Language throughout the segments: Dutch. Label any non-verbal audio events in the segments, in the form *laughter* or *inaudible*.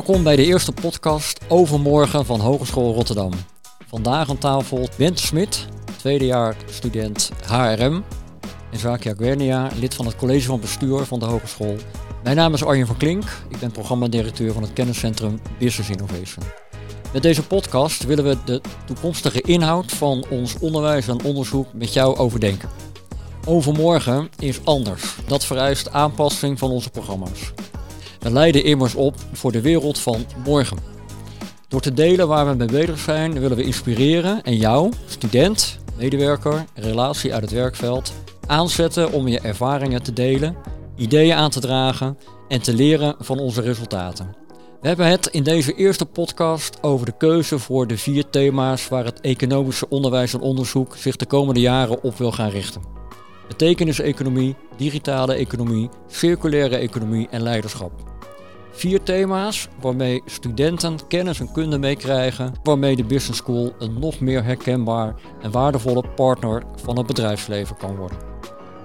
Welkom bij de eerste podcast Overmorgen van Hogeschool Rotterdam. Vandaag aan tafel Bent Smit, tweede jaar student HRM. En Zakia Guernia, lid van het college van bestuur van de hogeschool. Mijn naam is Arjen van Klink, ik ben programmadirecteur van het kenniscentrum Business Innovation. Met deze podcast willen we de toekomstige inhoud van ons onderwijs en onderzoek met jou overdenken. Overmorgen is anders. Dat vereist aanpassing van onze programma's. We leiden immers op voor de wereld van morgen. Door te delen waar we mee bezig zijn, willen we inspireren en jou, student, medewerker, relatie uit het werkveld, aanzetten om je ervaringen te delen, ideeën aan te dragen en te leren van onze resultaten. We hebben het in deze eerste podcast over de keuze voor de vier thema's waar het economische onderwijs en onderzoek zich de komende jaren op wil gaan richten. Betekeniseconomie, digitale economie, circulaire economie en leiderschap. Vier thema's waarmee studenten kennis en kunde meekrijgen, waarmee de Business School een nog meer herkenbaar en waardevolle partner van het bedrijfsleven kan worden.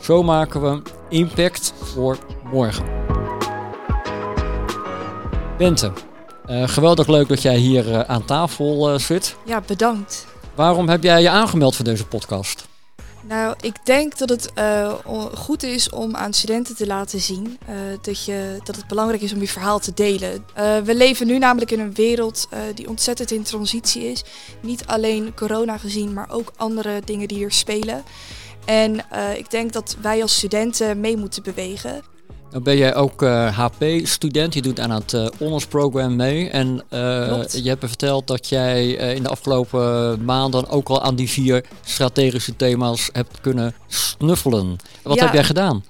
Zo maken we impact voor morgen. Bente, uh, geweldig leuk dat jij hier uh, aan tafel uh, zit. Ja, bedankt. Waarom heb jij je aangemeld voor deze podcast? Nou, ik denk dat het uh, goed is om aan studenten te laten zien uh, dat, je, dat het belangrijk is om je verhaal te delen. Uh, we leven nu namelijk in een wereld die ontzettend in transitie is. Niet alleen corona gezien, maar ook andere dingen die er spelen. En ik denk dat wij als studenten mee moeten bewegen. Dan ben jij ook HP-student, je doet aan het uh, honors program mee. En uh, je hebt me verteld dat jij in de afgelopen maanden ook al aan die vier strategische thema's hebt kunnen snuffelen. Wat heb jij gedaan?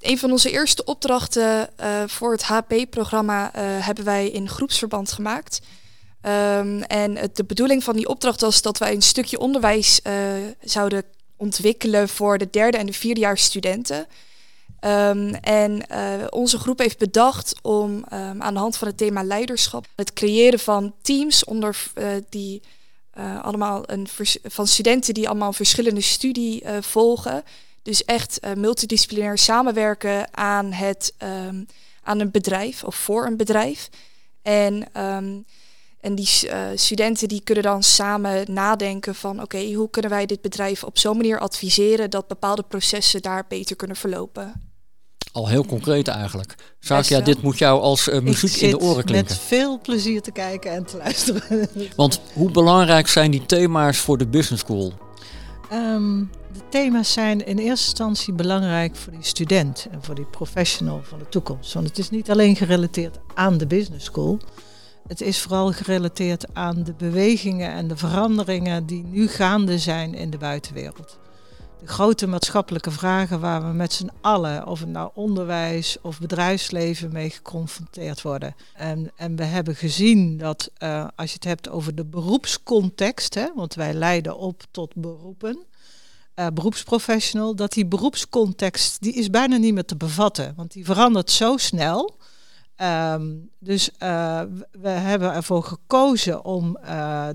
een van onze eerste opdrachten voor het HP-programma hebben wij in groepsverband gemaakt. Um, en het, de bedoeling van die opdracht was dat wij een stukje onderwijs zouden ontwikkelen voor de derde en de vierdejaars studenten. Um, en uh, onze groep heeft bedacht om um, aan de hand van het thema leiderschap het creëren van teams onder uh, die uh, allemaal een van studenten die allemaal verschillende studie volgen. Dus echt multidisciplinair samenwerken aan het um, aan een bedrijf of voor een bedrijf. En en die studenten die kunnen dan samen nadenken van oké, hoe kunnen wij dit bedrijf op zo'n manier adviseren dat bepaalde processen daar beter kunnen verlopen. Al heel concreet eigenlijk. ja, dit moet jou als uh, muziek in de oren klinken. met veel plezier te kijken en te luisteren. *laughs* Want hoe belangrijk zijn die thema's voor de business school? Um, de thema's zijn in eerste instantie belangrijk voor die student en voor die professional van de toekomst. Want het is niet alleen gerelateerd aan de business school. Het is vooral gerelateerd aan de bewegingen en de veranderingen die nu gaande zijn in de buitenwereld de grote maatschappelijke vragen waar we met z'n allen, of het nou onderwijs of bedrijfsleven, mee geconfronteerd worden. En, en we hebben gezien dat uh, als je het hebt over de beroepscontext, hè, want wij leiden op tot beroepen, uh, beroepsprofessional, dat die beroepscontext die is bijna niet meer te bevatten, want die verandert zo snel. Um, dus uh, we hebben ervoor gekozen om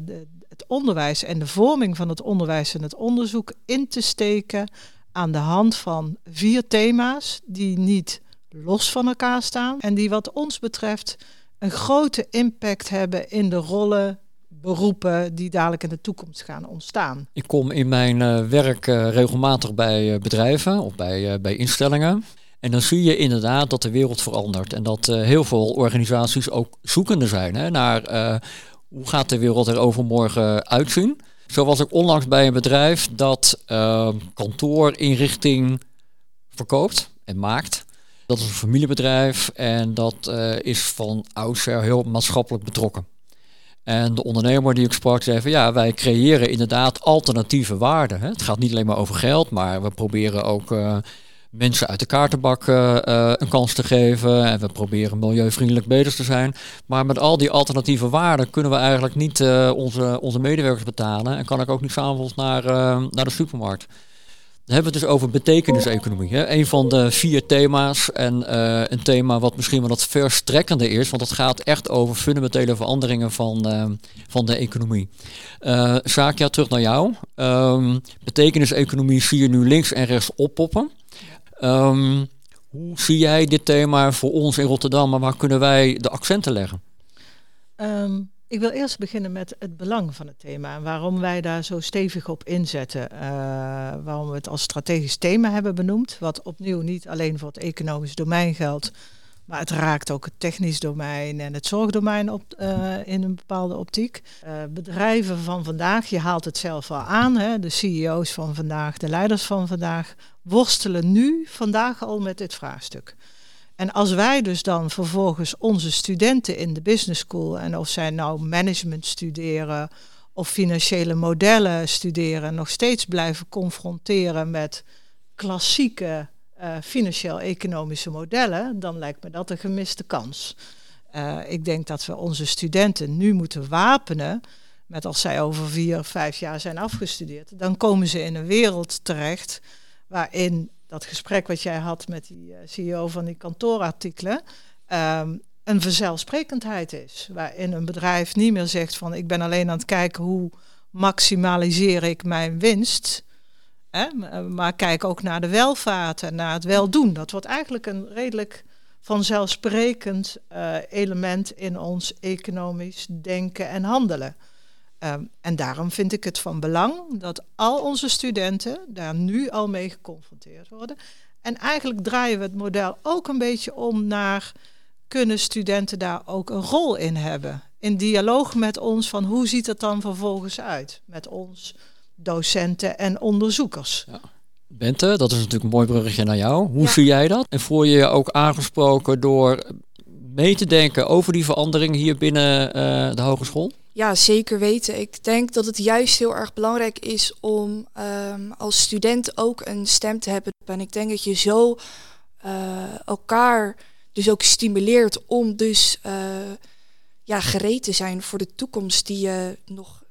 de, het onderwijs en de vorming van het onderwijs en het onderzoek in te steken aan de hand van vier thema's die niet los van elkaar staan en die wat ons betreft een grote impact hebben in de rollen, beroepen die dadelijk in de toekomst gaan ontstaan. Ik kom in mijn uh, werk uh, regelmatig bij uh, bedrijven of bij, bij instellingen. En dan zie je inderdaad dat de wereld verandert en dat heel veel organisaties ook zoekende zijn hè, naar hoe gaat de wereld er overmorgen uitzien? Zo was ik onlangs bij een bedrijf dat uh, kantoorinrichting verkoopt en maakt. Dat is een familiebedrijf en dat uh, is van oudsher heel maatschappelijk betrokken. En de ondernemer die ik sprak zei van ja, wij creëren inderdaad alternatieve waarden. Hè. Het gaat niet alleen maar over geld, maar we proberen ook uh, mensen uit de kaartenbak uh, een kans te geven. En we proberen milieuvriendelijk bezig te zijn. Maar met al die alternatieve waarden kunnen we eigenlijk niet uh, onze, onze medewerkers betalen. En kan ik ook niet s'avonds naar, naar de supermarkt. Dan hebben we het dus over betekeniseconomie. Hè? Een van de vier thema's. En een thema wat misschien wel wat verstrekkender is. Want het gaat echt over fundamentele veranderingen van, van de economie. Zaakja, terug naar jou. Um, betekeniseconomie zie je nu links en rechts oppoppen. Um, hoe zie jij dit thema voor ons in Rotterdam, maar waar kunnen wij de accenten leggen? Ehm, ik wil eerst beginnen met het belang van het thema en waarom wij daar zo stevig op inzetten. Uh, waarom we het als strategisch thema hebben benoemd, wat opnieuw niet alleen voor het economisch domein geldt, maar het raakt ook het technisch domein en het zorgdomein op, uh, in een bepaalde optiek. Uh, bedrijven van vandaag, je haalt het zelf al aan, hè, de CEO's van vandaag, de leiders van vandaag, worstelen nu vandaag al met dit vraagstuk. En als wij dus dan vervolgens onze studenten in de business school, en of zij nou management studeren of financiële modellen studeren, nog steeds blijven confronteren met klassieke uh, financieel-economische modellen, dan lijkt me dat een gemiste kans. Uh, ik denk dat we onze studenten nu moeten wapenen met als zij over vier, vijf jaar zijn afgestudeerd, dan komen ze in een wereld terecht waarin dat gesprek wat jij had met die uh, CEO van die kantoorartikelen, um, een vanzelfsprekendheid is. Waarin een bedrijf niet meer zegt van ik ben alleen aan het kijken hoe maximaliseer ik mijn winst. Maar kijk ook naar de welvaart en naar het weldoen. Dat wordt eigenlijk een redelijk vanzelfsprekend uh, element in ons economisch denken en handelen. Um, en daarom vind ik het van belang dat al onze studenten daar nu al mee geconfronteerd worden. En eigenlijk draaien we het model ook een beetje om naar kunnen studenten daar ook een rol in hebben. In dialoog met ons van hoe ziet het dan vervolgens uit met ons docenten en onderzoekers. Ja. Bente, dat is natuurlijk een mooi bruggetje naar jou. Hoe ja. zie jij dat? En voel je je ook aangesproken door mee te denken over die verandering hier binnen uh, de hogeschool? Ja, zeker weten. Ik denk dat het juist heel erg belangrijk is om um, als student ook een stem te hebben. En ik denk dat je zo uh, elkaar dus ook stimuleert om dus uh, ja, gereed te zijn voor de toekomst die je nog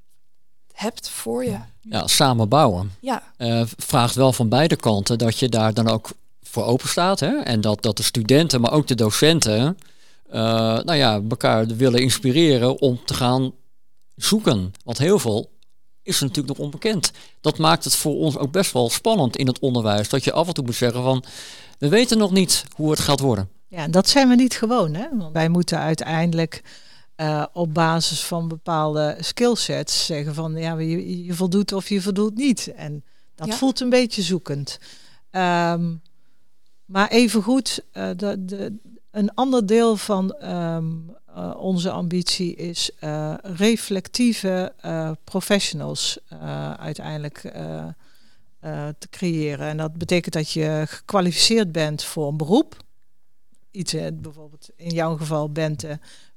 hebt voor je. Ja, samen bouwen. Ja. Uh, vraagt wel van beide kanten dat je daar dan ook voor open staat. Hè? En dat, dat de studenten, maar ook de docenten, uh, nou ja, elkaar willen inspireren om te gaan zoeken. Want heel veel is er natuurlijk nog onbekend. Dat maakt het voor ons ook best wel spannend in het onderwijs. Dat je af en toe moet zeggen van, we weten nog niet hoe het gaat worden. Ja, dat zijn we niet gewoon. Hè? Want wij moeten uiteindelijk uh, op basis van bepaalde skillsets zeggen van, ja, je, je voldoet of je voldoet niet. En dat ja. voelt een beetje zoekend. Um, maar evengoed, uh, de, de, een ander deel van um, uh, onze ambitie is reflectieve professionals uiteindelijk te creëren. En dat betekent dat je gekwalificeerd bent voor een beroep. Iets bijvoorbeeld in jouw geval bent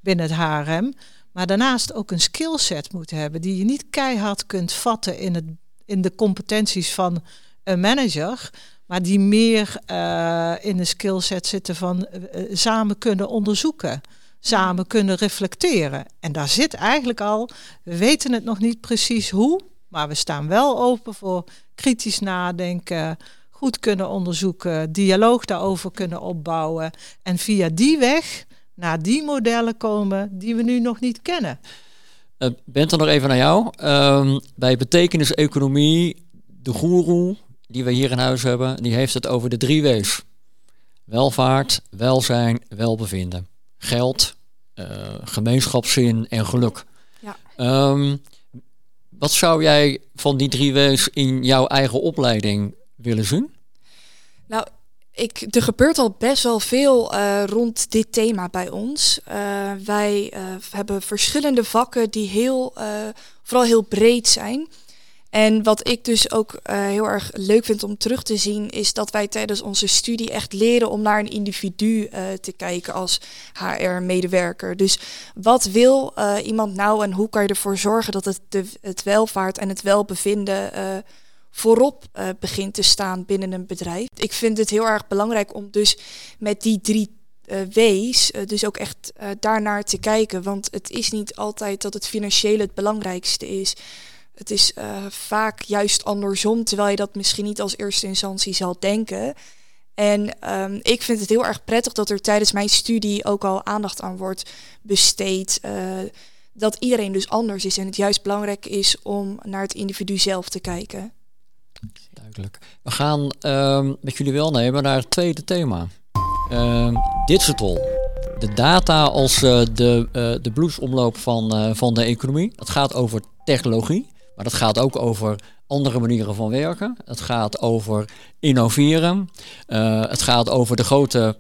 binnen het HRM. Maar daarnaast ook een skillset moet hebben die je niet keihard kunt vatten in, het, in de competenties van een manager maar die meer uh, in de skillset zitten van uh, samen kunnen onderzoeken samen kunnen reflecteren. En daar zit eigenlijk al, we weten het nog niet precies hoe, maar we staan wel open voor kritisch nadenken, goed kunnen onderzoeken, dialoog daarover kunnen opbouwen en via die weg naar die modellen komen die we nu nog niet kennen. Uh, Bent er nog even naar jou. Uh, bij betekenis-economie, de goeroe die we hier in huis hebben, die heeft het over de drie W's. Welvaart, welzijn, welbevinden geld, uh, gemeenschapszin en geluk. Ja. Um, wat zou jij van die drie W's in jouw eigen opleiding willen zien? Nou, ik, er gebeurt al best wel veel uh, rond dit thema bij ons. Uh, wij hebben verschillende vakken die heel, vooral heel breed zijn. En wat ik dus ook heel erg leuk vind om terug te zien, is dat wij tijdens onze studie echt leren om naar een individu te kijken als HR-medewerker. Dus wat wil iemand nou en hoe kan je ervoor zorgen dat het, de, het welvaart en het welbevinden voorop begint te staan binnen een bedrijf? Ik vind het heel erg belangrijk om dus met die drie uh, wees, uh, dus ook echt daarnaar te kijken. Want het is niet altijd dat het financiële het belangrijkste is. Het is vaak juist andersom, terwijl je dat misschien niet als eerste instantie zal denken. En um, ik vind het heel erg prettig dat er tijdens mijn studie ook al aandacht aan wordt besteed. Dat iedereen dus anders is en het juist belangrijk is om naar het individu zelf te kijken. We gaan um, met jullie wel nemen naar het tweede thema. Um, digital. de data als uh, de, uh, de bloedsomloop van, van de economie. Het gaat over technologie, maar dat gaat ook over andere manieren van werken. Het gaat over innoveren. het gaat over de grote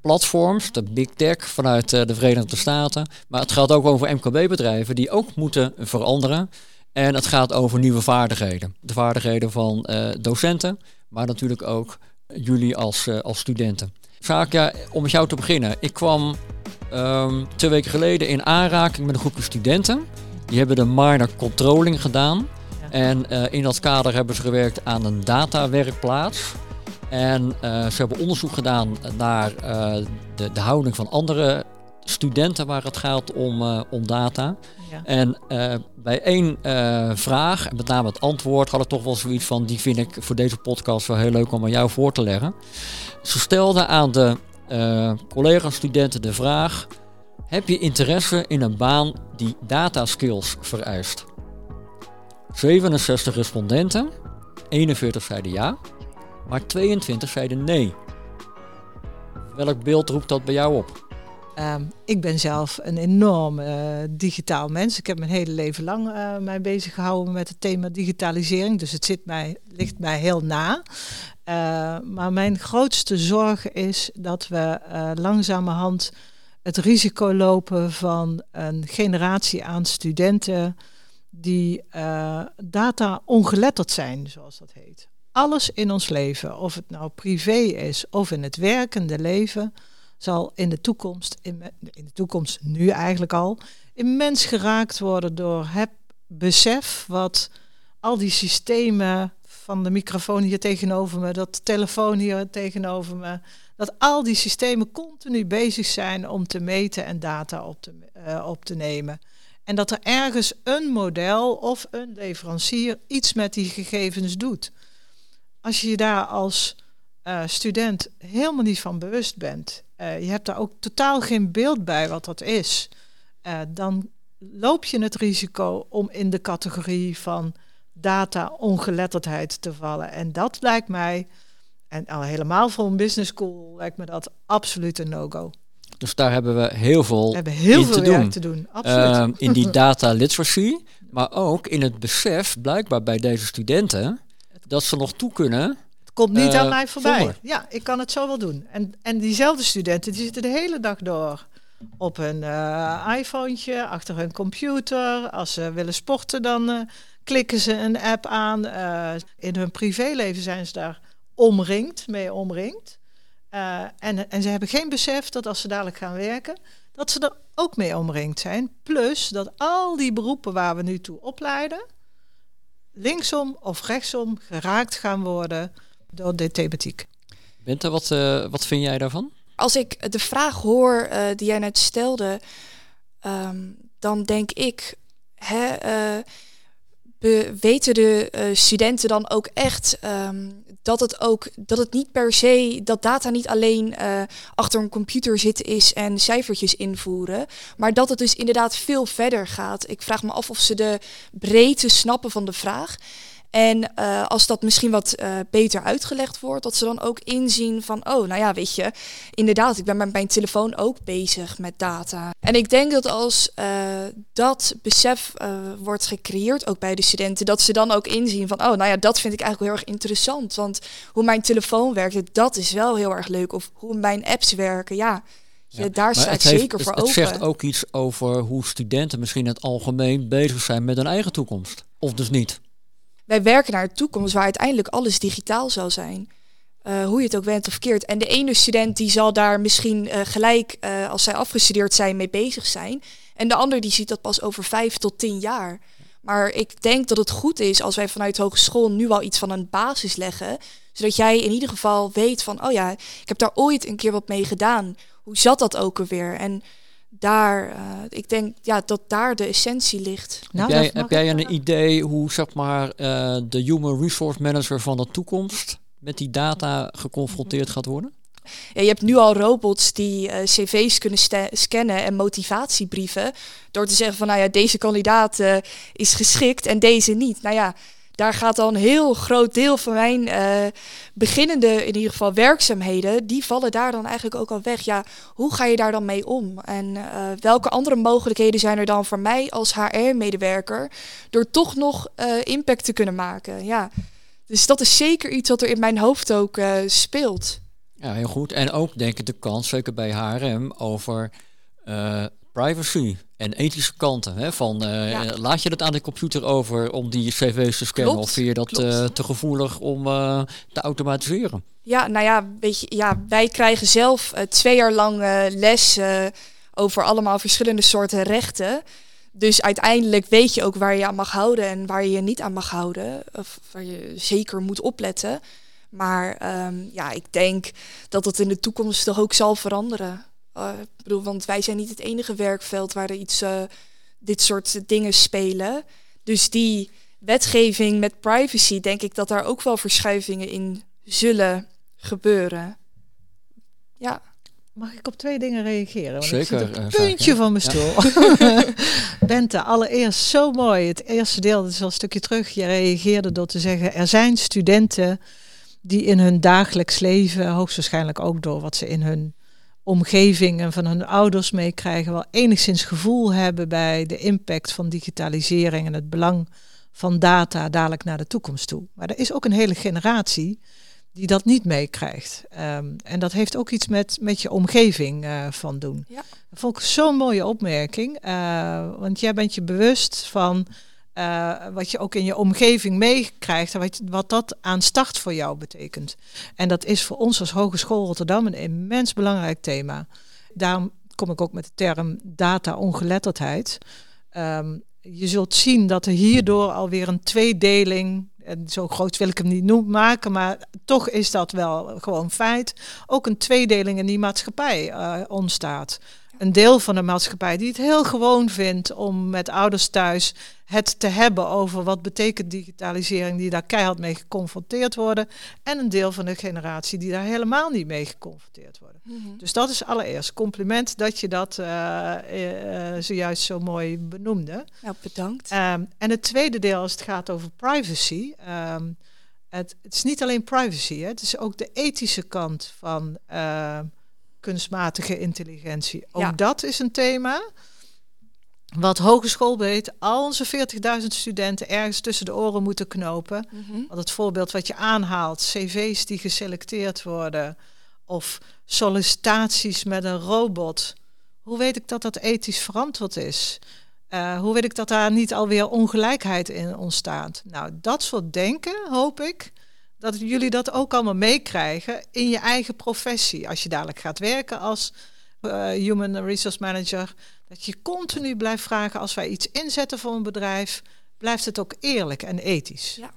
platforms, de big tech vanuit de Verenigde Staten. Maar het gaat ook over MKB-bedrijven die ook moeten veranderen. En het gaat over nieuwe vaardigheden. De vaardigheden van docenten, maar natuurlijk ook jullie als, als studenten. Zaak, ja, om met jou te beginnen. Ik kwam ehm, twee weken geleden in aanraking met een groepje studenten. Die hebben de minor controlling gedaan. En eh, in dat kader hebben ze gewerkt aan een datawerkplaats. En ze hebben onderzoek gedaan naar de, de houding van andere studenten waar het gaat om, uh, om data. Ja. En uh, bij één uh, vraag, en met name het antwoord, had ik toch wel zoiets van: die vind ik voor deze podcast wel heel leuk om aan jou voor te leggen. Ze stelde aan de collega-studenten de vraag: heb je interesse in een baan die data skills vereist? 67 respondenten, 41 zeiden ja, maar 22 zeiden nee. Welk beeld roept dat bij jou op? Um, ik ben zelf een enorm uh, digitaal mens. Ik heb mijn hele leven lang uh, mij bezig gehouden met het thema digitalisering. Dus het zit mij, ligt mij heel na. Uh, maar mijn grootste zorg is dat we langzamerhand het risico lopen van een generatie aan studenten die data ongeletterd zijn, zoals dat heet. Alles in ons leven, of het nou privé is of in het werkende leven zal in de toekomst, in, in de toekomst nu eigenlijk al, immens geraakt worden door het besef wat al die systemen van de microfoon hier tegenover me, dat telefoon hier tegenover me, dat al die systemen continu bezig zijn om te meten en data op te, uh, op te nemen. En dat er ergens een model of een leverancier iets met die gegevens doet. Als je je daar als uh, student helemaal niet van bewust bent uh, je hebt daar ook totaal geen beeld bij wat dat is, uh, dan loop je het risico om in de categorie van data-ongeletterdheid te vallen. En dat lijkt mij, en al helemaal voor een business school, lijkt me dat absoluut een no-go. Dus daar hebben we heel veel, we hebben heel veel te, doen. te doen. Absoluut. Uh, in die *laughs* data literacy, maar ook in het besef, blijkbaar bij deze studenten, dat ze nog toe kunnen Komt niet aan mij voorbij. Ja, ik kan het zo wel doen. En, en diezelfde studenten die zitten de hele dag door op hun uh, iPhone, achter hun computer. Als ze willen sporten, dan uh, klikken ze een app aan. Uh, in hun privéleven zijn ze daar omringd, mee omringd. en, en ze hebben geen besef dat als ze dadelijk gaan werken, dat ze er ook mee omringd zijn. Plus dat al die beroepen waar we nu toe opleiden, linksom of rechtsom geraakt gaan worden door de thematiek. Bente, wat, uh, wat vind jij daarvan? Als ik de vraag hoor uh, die jij net stelde, um, dan denk ik, hè, uh, weten de studenten dan ook echt um, dat het ook dat het niet per se dat data niet alleen achter een computer zitten is en cijfertjes invoeren, maar dat het dus inderdaad veel verder gaat. Ik vraag me af of ze de breedte snappen van de vraag. En uh, als dat misschien wat uh, beter uitgelegd wordt, dat ze dan ook inzien van, oh, nou ja, weet je, inderdaad, ik ben met mijn telefoon ook bezig met data. En ik denk dat als uh, dat besef wordt gecreëerd, ook bij de studenten, dat ze dan ook inzien van, oh, nou ja, dat vind ik eigenlijk heel erg interessant. Want hoe mijn telefoon werkt, dat is wel heel erg leuk. Of hoe mijn apps werken, ja. Ja, daar sta ik zeker voor het, open. Het zegt ook iets over hoe studenten misschien in het algemeen bezig zijn met hun eigen toekomst. Of dus niet wij werken naar de toekomst waar uiteindelijk alles digitaal zal zijn. Uh, hoe je het ook went of keert. En de ene student die zal daar misschien uh, gelijk uh, als zij afgestudeerd zijn mee bezig zijn. En de ander die ziet dat pas over vijf tot tien jaar. Maar ik denk dat het goed is als wij vanuit hogeschool nu al iets van een basis leggen. Zodat jij in ieder geval weet van, oh ja, ik heb daar ooit een keer wat mee gedaan. Hoe zat dat ook alweer? En daar, uh, ik denk ja, dat daar de essentie ligt. Nou, heb jij, heb jij een idee hoe zeg maar, uh, de human resource manager van de toekomst met die data geconfronteerd gaat worden? Ja, je hebt nu al robots die uh, cv's kunnen scannen en motivatiebrieven. Door te zeggen van nou ja, deze kandidaat is geschikt en deze niet. Nou ja, daar gaat dan een heel groot deel van mijn uh, beginnende, in ieder geval werkzaamheden, die vallen daar dan eigenlijk ook al weg. Ja, hoe ga je daar dan mee om? En uh, welke andere mogelijkheden zijn er dan voor mij als HR-medewerker door toch nog uh, impact te kunnen maken? Ja, dus dat is zeker iets wat er in mijn hoofd ook speelt. Ja, heel goed. En ook denk ik de kans, zeker bij HRM, over privacy en ethische kanten. Hè, van, uh, Laat je dat aan de computer over om die cv's te scannen? of vind je dat uh, te gevoelig om uh, te automatiseren? Ja, nou ja, weet je, ja wij krijgen zelf twee jaar lang les over allemaal verschillende soorten rechten. Dus uiteindelijk weet je ook waar je aan mag houden en waar je je niet aan mag houden. Of waar je zeker moet opletten. Maar um, ja, ik denk dat dat in de toekomst toch ook zal veranderen. Uh, ik bedoel, want wij zijn niet het enige werkveld waar er iets, uh, dit soort dingen spelen. Dus die wetgeving met privacy, denk ik dat daar ook wel verschuivingen in zullen gebeuren. Ja. Mag ik op twee dingen reageren? Want Zeker. Ik zit een puntje van mijn stoel. *laughs* Bente, allereerst zo mooi. Het eerste deel, dat is al een stukje terug. Je reageerde door te zeggen, er zijn studenten die in hun dagelijks leven, hoogstwaarschijnlijk ook door wat ze in hun omgeving en van hun ouders meekrijgen, wel enigszins gevoel hebben bij de impact van digitalisering en het belang van data dadelijk naar de toekomst toe. Maar er is ook een hele generatie die dat niet meekrijgt. Um, en dat heeft ook iets met, met je omgeving uh, van doen. Ja. Dat vond ik zo'n mooie opmerking. Uh, want jij bent je bewust van uh, wat je ook in je omgeving meekrijgt en wat, wat dat aan start voor jou betekent. En dat is voor ons als Hogeschool Rotterdam een immens belangrijk thema. Daarom kom ik ook met de term data-ongeletterdheid. Um, je zult zien dat er hierdoor alweer een tweedeling, en zo groot wil ik hem niet noemen, maken, maar toch is dat wel gewoon feit, ook een tweedeling in die maatschappij uh, ontstaat een deel van de maatschappij die het heel gewoon vindt om met ouders thuis het te hebben over wat betekent digitalisering, die daar keihard mee geconfronteerd worden. En een deel van de generatie die daar helemaal niet mee geconfronteerd worden. Mhm. Dus dat is allereerst compliment dat je dat uh, uh, zojuist zo mooi benoemde. Nou, bedankt. Um, en het tweede deel, als het gaat over privacy. Um, het, het, is niet alleen privacy, hè, het is ook de ethische kant van kunstmatige intelligentie. Ook dat is een thema wat hogeschool weet, al onze 40.000 studenten ergens tussen de oren moeten knopen. Mm Want het voorbeeld wat je aanhaalt, cv's die geselecteerd worden of sollicitaties met een robot. Hoe weet ik dat dat ethisch verantwoord is? Uh, hoe weet ik dat daar niet alweer ongelijkheid in ontstaat? Nou, dat soort denken hoop ik dat jullie dat ook allemaal meekrijgen in je eigen professie. Als je dadelijk gaat werken als uh, Human Resource Manager, dat je continu blijft vragen als wij iets inzetten voor een bedrijf, blijft het ook eerlijk en ethisch. Ja.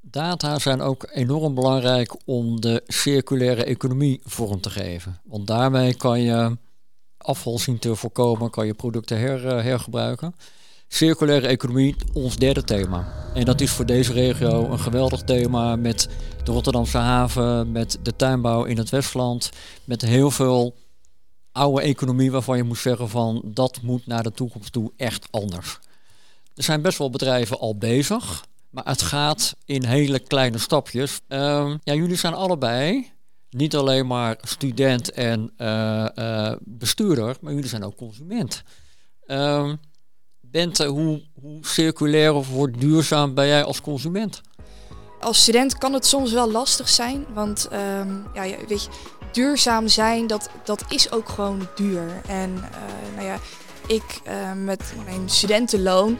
Data zijn ook enorm belangrijk om de circulaire economie vorm te geven. Want daarmee kan je afval zien te voorkomen, kan je producten her, uh, hergebruiken. Circulaire economie, ons derde thema. En dat is voor deze regio een geweldig thema met de Rotterdamse haven, met de tuinbouw in het Westland, met heel veel oude economie waarvan je moet zeggen van dat moet naar de toekomst toe echt anders. Er zijn best wel bedrijven al bezig, maar het gaat in hele kleine stapjes. Uh, ja, jullie zijn allebei niet alleen maar student en uh, uh, bestuurder, maar jullie zijn ook consument. Uh, Bente, hoe, hoe circulair of hoe duurzaam ben jij als consument? Als student kan het soms wel lastig zijn, want um, ja, weet je, duurzaam zijn, dat, dat is ook gewoon duur. En uh, nou ja, ik uh, met mijn studentenloon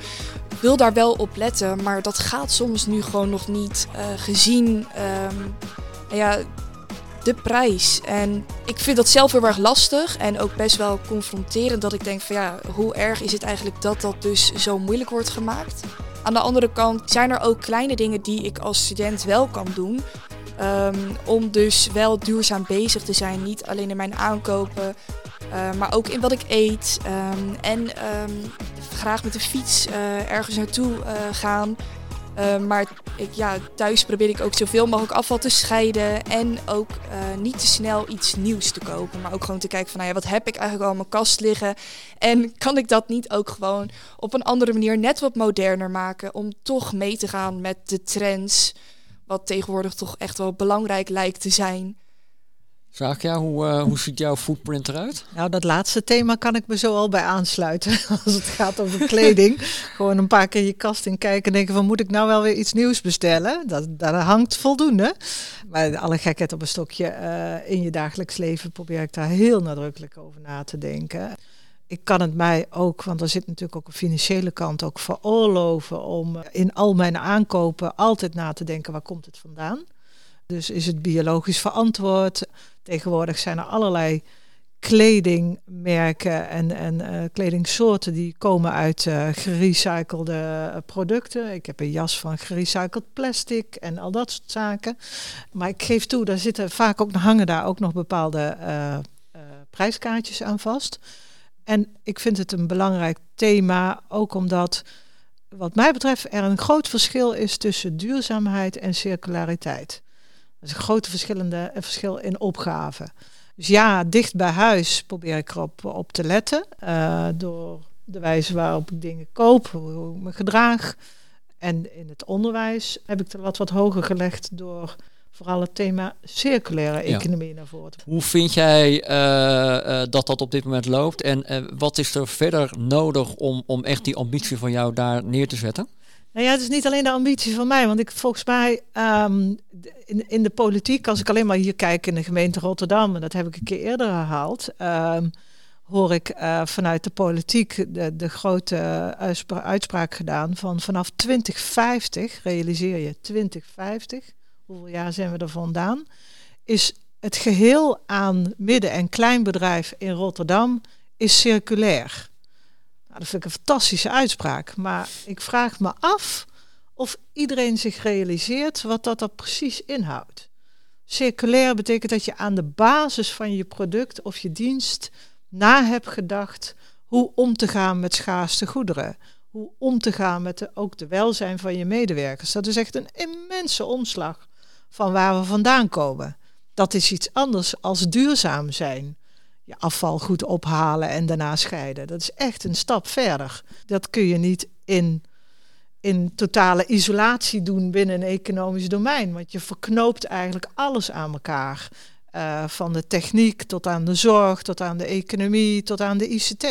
wil daar wel op letten, maar dat gaat soms nu gewoon nog niet gezien. Um, ja, de prijs. En ik vind dat zelf heel erg lastig en ook best wel confronterend dat ik denk van ja, hoe erg is het eigenlijk dat dat dus zo moeilijk wordt gemaakt. Aan de andere kant zijn er ook kleine dingen die ik als student wel kan doen. Um, om dus wel duurzaam bezig te zijn. Niet alleen in mijn aankopen, uh, maar ook in wat ik eet. Um, en um, graag met de fiets uh, ergens naartoe uh, gaan. Uh, maar ik, ja, thuis probeer ik ook zoveel mogelijk afval te scheiden. En ook uh, niet te snel iets nieuws te kopen. Maar ook gewoon te kijken van nou ja, wat heb ik eigenlijk al in mijn kast liggen. En kan ik dat niet ook gewoon op een andere manier net wat moderner maken. Om toch mee te gaan met de trends. Wat tegenwoordig toch echt wel belangrijk lijkt te zijn. Zakia, hoe, uh, hoe ziet jouw footprint eruit? Nou, dat laatste thema kan ik me zo al bij aansluiten. *laughs* Als het gaat over kleding. *laughs* Gewoon een paar keer je kast in kijken en denken van moet ik nou wel weer iets nieuws bestellen? Dat, dat hangt voldoende. Maar alle gekheid op een stokje uh, in je dagelijks leven probeer ik daar heel nadrukkelijk over na te denken. Ik kan het mij ook, want er zit natuurlijk ook een financiële kant, ook veroorloven om in al mijn aankopen altijd na te denken waar komt het vandaan. Dus is het biologisch verantwoord? Tegenwoordig zijn er allerlei kledingmerken en, en uh, kledingsoorten die komen uit uh, gerecyclede producten. Ik heb een jas van gerecycled plastic en al dat soort zaken. Maar ik geef toe, daar zitten vaak ook hangen daar ook nog bepaalde prijskaartjes aan vast. En ik vind het een belangrijk thema, ook omdat wat mij betreft er een groot verschil is tussen duurzaamheid en circulariteit. Is een grote verschillende, een verschil in opgave. Dus ja, dicht bij huis probeer ik erop op te letten. Uh, door de wijze waarop ik dingen koop, hoe ik me gedraag. En in het onderwijs heb ik er wat, wat hoger gelegd door vooral het thema circulaire economie naar voren te Hoe vind jij uh, uh, dat dat op dit moment loopt? En wat is er verder nodig om, om echt die ambitie van jou daar neer te zetten? Nou ja, het is niet alleen de ambitie van mij, want ik volgens mij um, in, de politiek, als ik alleen maar hier kijk in de gemeente Rotterdam, en dat heb ik een keer eerder herhaald, um, hoor ik uh, vanuit de politiek de, de grote uitspra uitspraak gedaan van vanaf 2050, realiseer je 2050, hoeveel jaar zijn we er vandaan, is het geheel aan midden- en kleinbedrijf in Rotterdam is circulair. Nou, dat vind ik een fantastische uitspraak. Maar ik vraag me af of iedereen zich realiseert wat dat er precies inhoudt. Circulair betekent dat je aan de basis van je product of je dienst na hebt gedacht hoe om te gaan met schaarste goederen. Hoe om te gaan met de, ook de welzijn van je medewerkers. Dat is echt een immense omslag van waar we vandaan komen. Dat is iets anders als duurzaam zijn afval goed ophalen en daarna scheiden. Dat is echt een stap verder. Dat kun je niet in, in totale isolatie doen binnen een economisch domein, want je verknoopt eigenlijk alles aan elkaar. Uh, van de techniek tot aan de zorg, tot aan de economie, tot aan de ICT.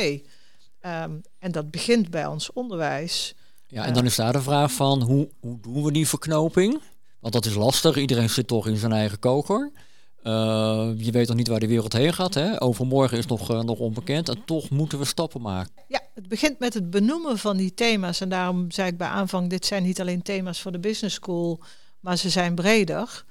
Ehm, en dat begint bij ons onderwijs. Ja, en dan is daar de vraag van hoe, hoe doen we die verknoping? Want dat is lastig, iedereen zit toch in zijn eigen koker. Uh, je weet nog niet waar de wereld heen gaat. Hè? Overmorgen is nog, uh, nog onbekend. En toch moeten we stappen maken. Ja, het begint met het benoemen van die thema's. En daarom zei ik bij aanvang: dit zijn niet alleen thema's voor de business school, maar ze zijn breder.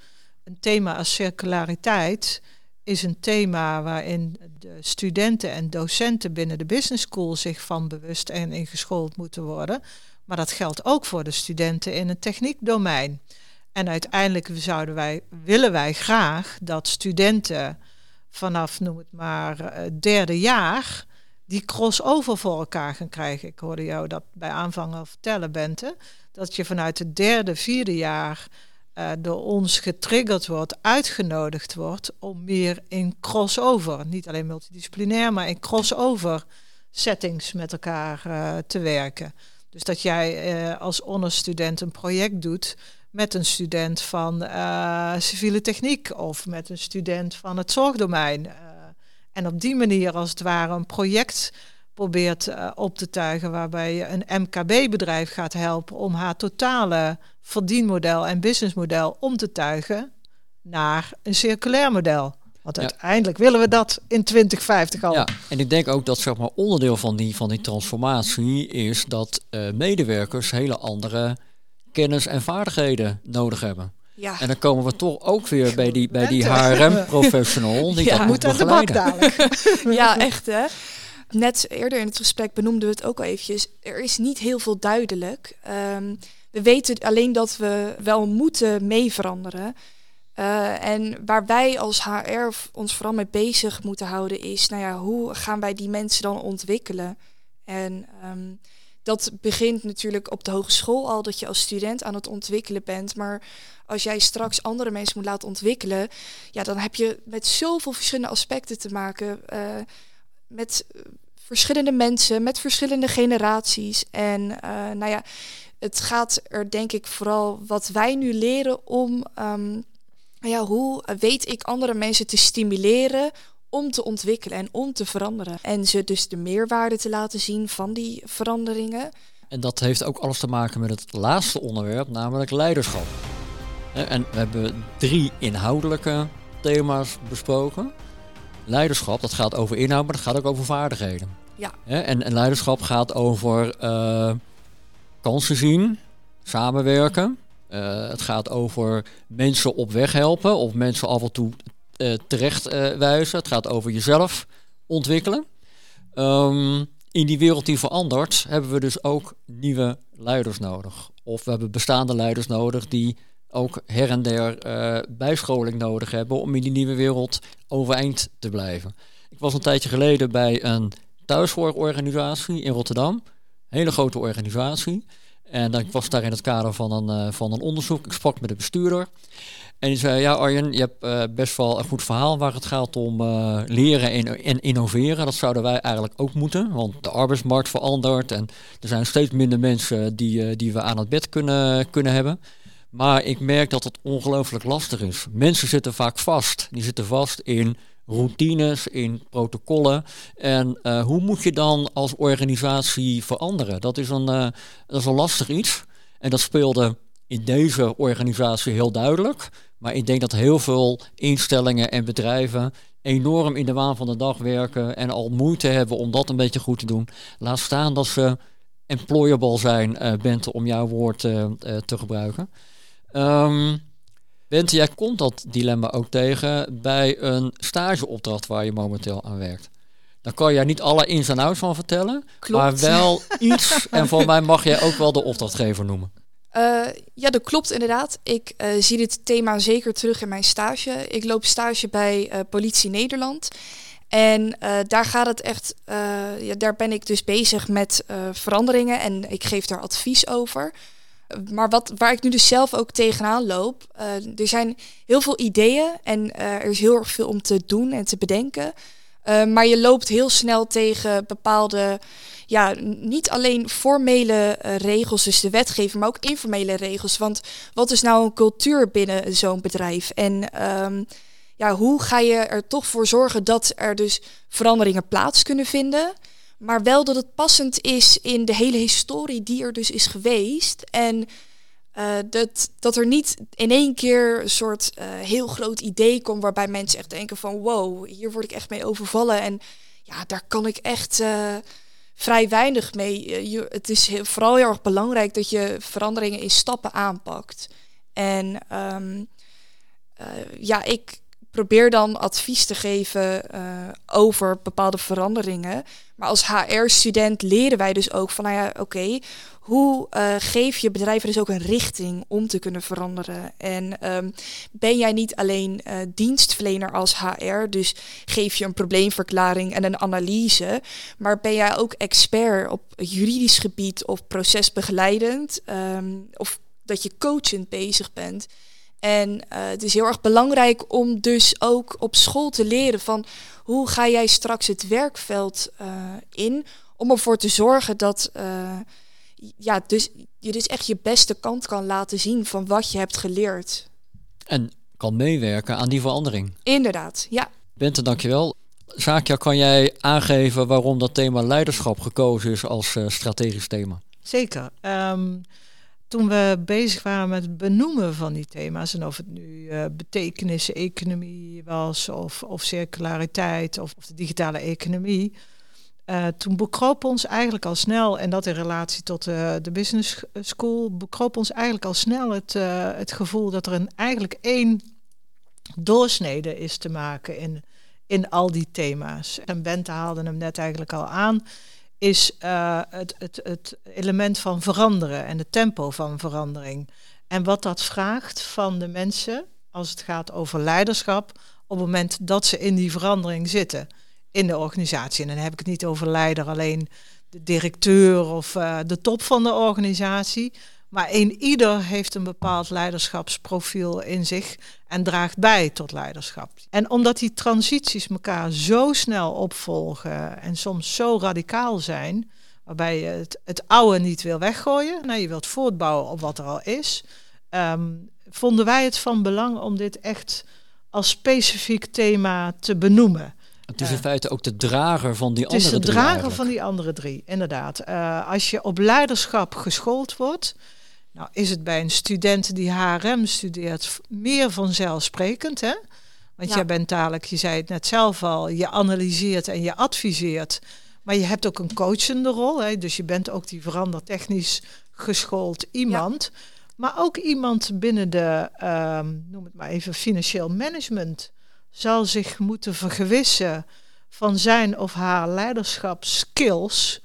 Een thema als circulariteit is een thema waarin de studenten en docenten binnen de business school zich van bewust en ingeschoold moeten worden. Maar dat geldt ook voor de studenten in het techniekdomein. En uiteindelijk zouden wij, willen wij graag dat studenten vanaf, noem het maar, uh, derde jaar, die crossover voor elkaar gaan krijgen. Ik hoorde jou dat bij aanvang al vertellen, Bente. Dat je vanuit het derde, vierde jaar uh, door ons getriggerd wordt, uitgenodigd wordt om meer in crossover, niet alleen multidisciplinair, maar in crossover settings met elkaar uh, te werken. Dus dat jij als honors-student een project doet met een student van uh, civiele techniek of met een student van het zorgdomein. Uh, en op die manier als het ware een project probeert uh, op te tuigen waarbij je een MKB-bedrijf gaat helpen om haar totale verdienmodel en businessmodel om te tuigen naar een circulair model. Want ja. uiteindelijk willen we dat in 2050 al. Ja, en ik denk ook dat zeg maar, onderdeel van die, van die transformatie is dat medewerkers hele andere kennis en vaardigheden nodig hebben. Ja. En dan komen we toch ook weer bij die, bij die HRM-professional. Die *laughs* ja, dat moet aan de bak dadelijk. *laughs* ja, echt hè. Net eerder in het gesprek benoemden we het ook al eventjes. Er is niet heel veel duidelijk. Um, we weten alleen dat we wel moeten mee veranderen. Uh, en waar wij als HR ons vooral mee bezig moeten houden is, nou ja, hoe gaan wij die mensen dan ontwikkelen? En um, dat begint natuurlijk op de hogeschool al, dat je als student aan het ontwikkelen bent. Maar als jij straks andere mensen moet laten ontwikkelen, ja, dan heb je met zoveel verschillende aspecten te maken. Uh, met verschillende mensen, met verschillende generaties. En uh, nou ja, het gaat er denk ik vooral wat wij nu leren om, um, ja, hoe weet ik andere mensen te stimuleren om te ontwikkelen en om te veranderen. En ze dus de meerwaarde te laten zien van die veranderingen. En dat heeft ook alles te maken met het laatste onderwerp, namelijk leiderschap. En we hebben drie inhoudelijke thema's besproken. Leiderschap, dat gaat over inhoud, maar dat gaat ook over vaardigheden. Ja. En, en leiderschap gaat over uh, kansen zien, samenwerken. Uh, het gaat over mensen op weg helpen of mensen af en toe terecht wijzen. Het gaat over jezelf ontwikkelen. Um, in die wereld die verandert, hebben we dus ook nieuwe leiders nodig. Of we hebben bestaande leiders nodig die ook her en der uh, bijscholing nodig hebben om in die nieuwe wereld overeind te blijven. Ik was een tijdje geleden bij een thuiszorgorganisatie in Rotterdam. Hele grote organisatie. En ik was daar in het kader van een, uh, van een onderzoek. Ik sprak met de bestuurder. En die zei, ja Arjen, je hebt uh, best wel een goed verhaal waar het gaat om uh, leren en, en, innoveren. Dat zouden wij eigenlijk ook moeten, want de arbeidsmarkt verandert en er zijn steeds minder mensen die, die we aan het bed kunnen, kunnen hebben. Maar ik merk dat het ongelooflijk lastig is. Mensen zitten vaak vast. Die zitten vast in routines, in protocollen. En uh, hoe moet je dan als organisatie veranderen? Dat is, een, uh, dat is een lastig iets. En dat speelde in deze organisatie heel duidelijk. Maar ik denk dat heel veel instellingen en bedrijven enorm in de waan van de dag werken en al moeite hebben om dat een beetje goed te doen. Laat staan dat ze employable zijn, uh, Bente, om jouw woord te gebruiken. Um, Bente, jij komt dat dilemma ook tegen bij een stageopdracht waar je momenteel aan werkt. Daar kan jij niet alle ins en outs van vertellen, Klopt. maar wel iets. en voor mij mag jij ook wel de opdrachtgever noemen. Uh, ja, dat klopt inderdaad. Ik uh, zie dit thema zeker terug in mijn stage. Ik loop stage bij uh, Politie Nederland. En daar gaat het echt, ja, daar ben ik dus bezig met veranderingen en ik geef daar advies over. Maar wat, waar ik nu dus zelf ook tegenaan loop, er zijn heel veel ideeën en er is heel erg veel om te doen en te bedenken. maar je loopt heel snel tegen bepaalde ja, niet alleen formele regels, dus de wetgeving, maar ook informele regels. Want wat is nou een cultuur binnen zo'n bedrijf? En um, ja, hoe ga je er toch voor zorgen dat er dus veranderingen plaats kunnen vinden? Maar wel dat het passend is in de hele historie die er dus is geweest. En uh, dat, dat er niet in één keer een soort uh, heel groot idee komt waarbij mensen echt denken van wow, hier word ik echt mee overvallen. En ja, daar kan ik echt uh, vrij weinig mee. Je, het is heel, vooral heel erg belangrijk dat je veranderingen in stappen aanpakt. En uh, ja, ik probeer dan advies te geven uh, over bepaalde veranderingen. Maar als HR-student leren wij dus ook van, nou ja, oké, hoe uh, geef je bedrijven dus ook een richting om te kunnen veranderen? En um, ben jij niet alleen uh, dienstverlener als HR, dus geef je een probleemverklaring en een analyse, maar ben jij ook expert op juridisch gebied of procesbegeleidend um, of dat je coachend bezig bent? En uh, het is heel erg belangrijk om dus ook op school te leren van hoe ga jij straks het werkveld uh, in om ervoor te zorgen dat uh, ja, dus je dus echt je beste kant kan laten zien van wat je hebt geleerd. En kan meewerken aan die verandering. Inderdaad, ja. Bente, dankjewel. Zaakja, kan jij aangeven waarom dat thema leiderschap gekozen is als uh, strategisch thema? Zeker. Um, toen we bezig waren met het benoemen van die thema's, en of het nu uh, betekenis, economie was, of, of circulariteit, of, of de digitale economie, uh, toen bekroop ons eigenlijk al snel, en dat in relatie tot de business school, bekroop ons eigenlijk al snel het, uh, het gevoel dat er een, eigenlijk één doorsnede is te maken in, in al die thema's. En Bente haalde hem net eigenlijk al aan, is het, het, het element van veranderen en het tempo van verandering. En wat dat vraagt van de mensen als het gaat over leiderschap op het moment dat ze in die verandering zitten in de organisatie. En dan heb ik het niet over leider alleen de directeur of eh, de top van de organisatie. Maar een ieder heeft een bepaald leiderschapsprofiel in zich en draagt bij tot leiderschap. En omdat die transities elkaar zo snel opvolgen en soms zo radicaal zijn, waarbij je het, het oude niet wil weggooien, nou, je wilt voortbouwen op wat er al is, ehm, vonden wij het van belang om dit echt als specifiek thema te benoemen. Het is in feite ook de drager van die andere drie. Het is de drager van die andere drie, inderdaad. Uh, als je op leiderschap geschoold wordt, nou is het bij een student die HRM studeert meer vanzelfsprekend, hè? Want jij bent dadelijk, je zei het net zelf al, je analyseert en je adviseert. Maar je hebt ook een coachende rol. Hè? Dus je bent ook die verandertechnisch geschoold iemand. Maar ook iemand binnen de, um, noem het maar even, financieel management zal zich moeten vergewissen van zijn of haar leiderschapskills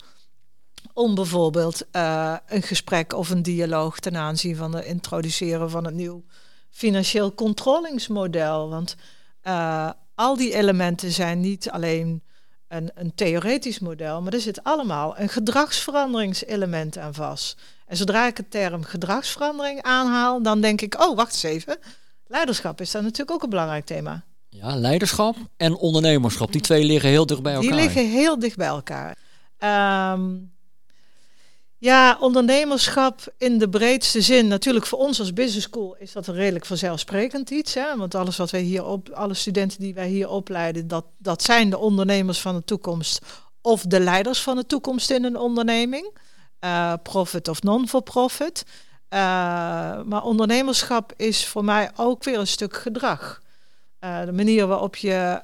om bijvoorbeeld uh, een gesprek of een dialoog ten aanzien van het introduceren van het nieuw financieel controlingsmodel. Want uh, al die elementen zijn niet alleen een, een theoretisch model, maar er zit allemaal een gedragsveranderingselement aan vast. En zodra ik de term gedragsverandering aanhaal, dan denk ik, oh, wacht eens even. Leiderschap is daar natuurlijk ook een belangrijk thema. Ja, leiderschap en ondernemerschap, die twee liggen heel dicht bij elkaar. Die liggen heel dicht bij elkaar. Um, ja, ondernemerschap in de breedste zin. Natuurlijk voor ons als business school is dat een redelijk vanzelfsprekend iets. Hè? Want alles wat wij hier op, alle studenten die wij hier opleiden, dat, dat zijn de ondernemers van de toekomst of de leiders van de toekomst in een onderneming. Uh, profit of non-for-profit. Uh, maar ondernemerschap is voor mij ook weer een stuk gedrag. Uh, de manier waarop je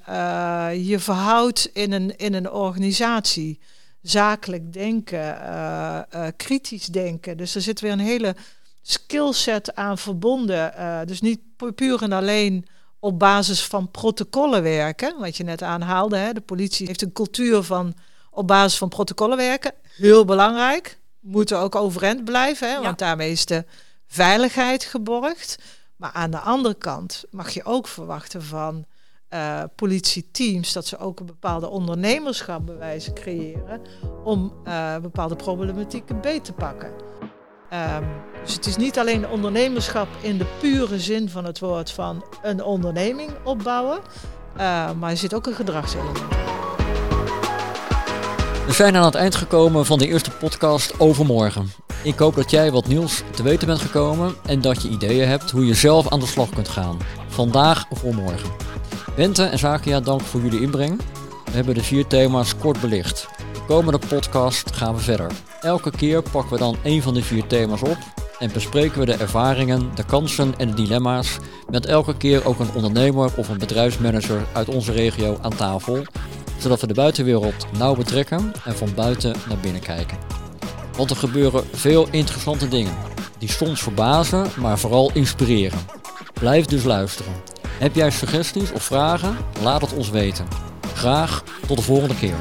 je verhoudt in een, in een organisatie zakelijk denken, uh, uh, kritisch denken. Dus er zit weer een hele skillset aan verbonden. Uh, dus niet puur en alleen op basis van protocollen werken, wat je net aanhaalde. Hè. De politie heeft een cultuur van op basis van protocollen werken. Heel belangrijk. Moeten ook overeind blijven, hè, want daarmee is de veiligheid geborgd. Maar aan de andere kant mag je ook verwachten van uh, politieteams, dat ze ook een bepaalde ondernemerschap bewijzen creëren om uh, bepaalde problematieken beter te pakken. Um, dus het is niet alleen ondernemerschap in de pure zin van het woord van een onderneming opbouwen, uh, maar er zit ook een gedragselement. We zijn aan het eind gekomen van de eerste podcast overmorgen. Ik hoop dat jij wat nieuws te weten bent gekomen en dat je ideeën hebt hoe je zelf aan de slag kunt gaan. Vandaag voor morgen. Bente en Zakia, dank voor jullie inbreng. We hebben de vier thema's kort belicht. De komende podcast gaan we verder. Elke keer pakken we dan één van de vier thema's op en bespreken we de ervaringen, de kansen en de dilemma's met elke keer ook een ondernemer of een bedrijfsmanager uit onze regio aan tafel, zodat we de buitenwereld nauw betrekken en van buiten naar binnen kijken. Want er gebeuren veel interessante dingen, die soms verbazen, maar vooral inspireren. Blijf dus luisteren. Heb jij suggesties of vragen? Laat het ons weten. Graag tot de volgende keer.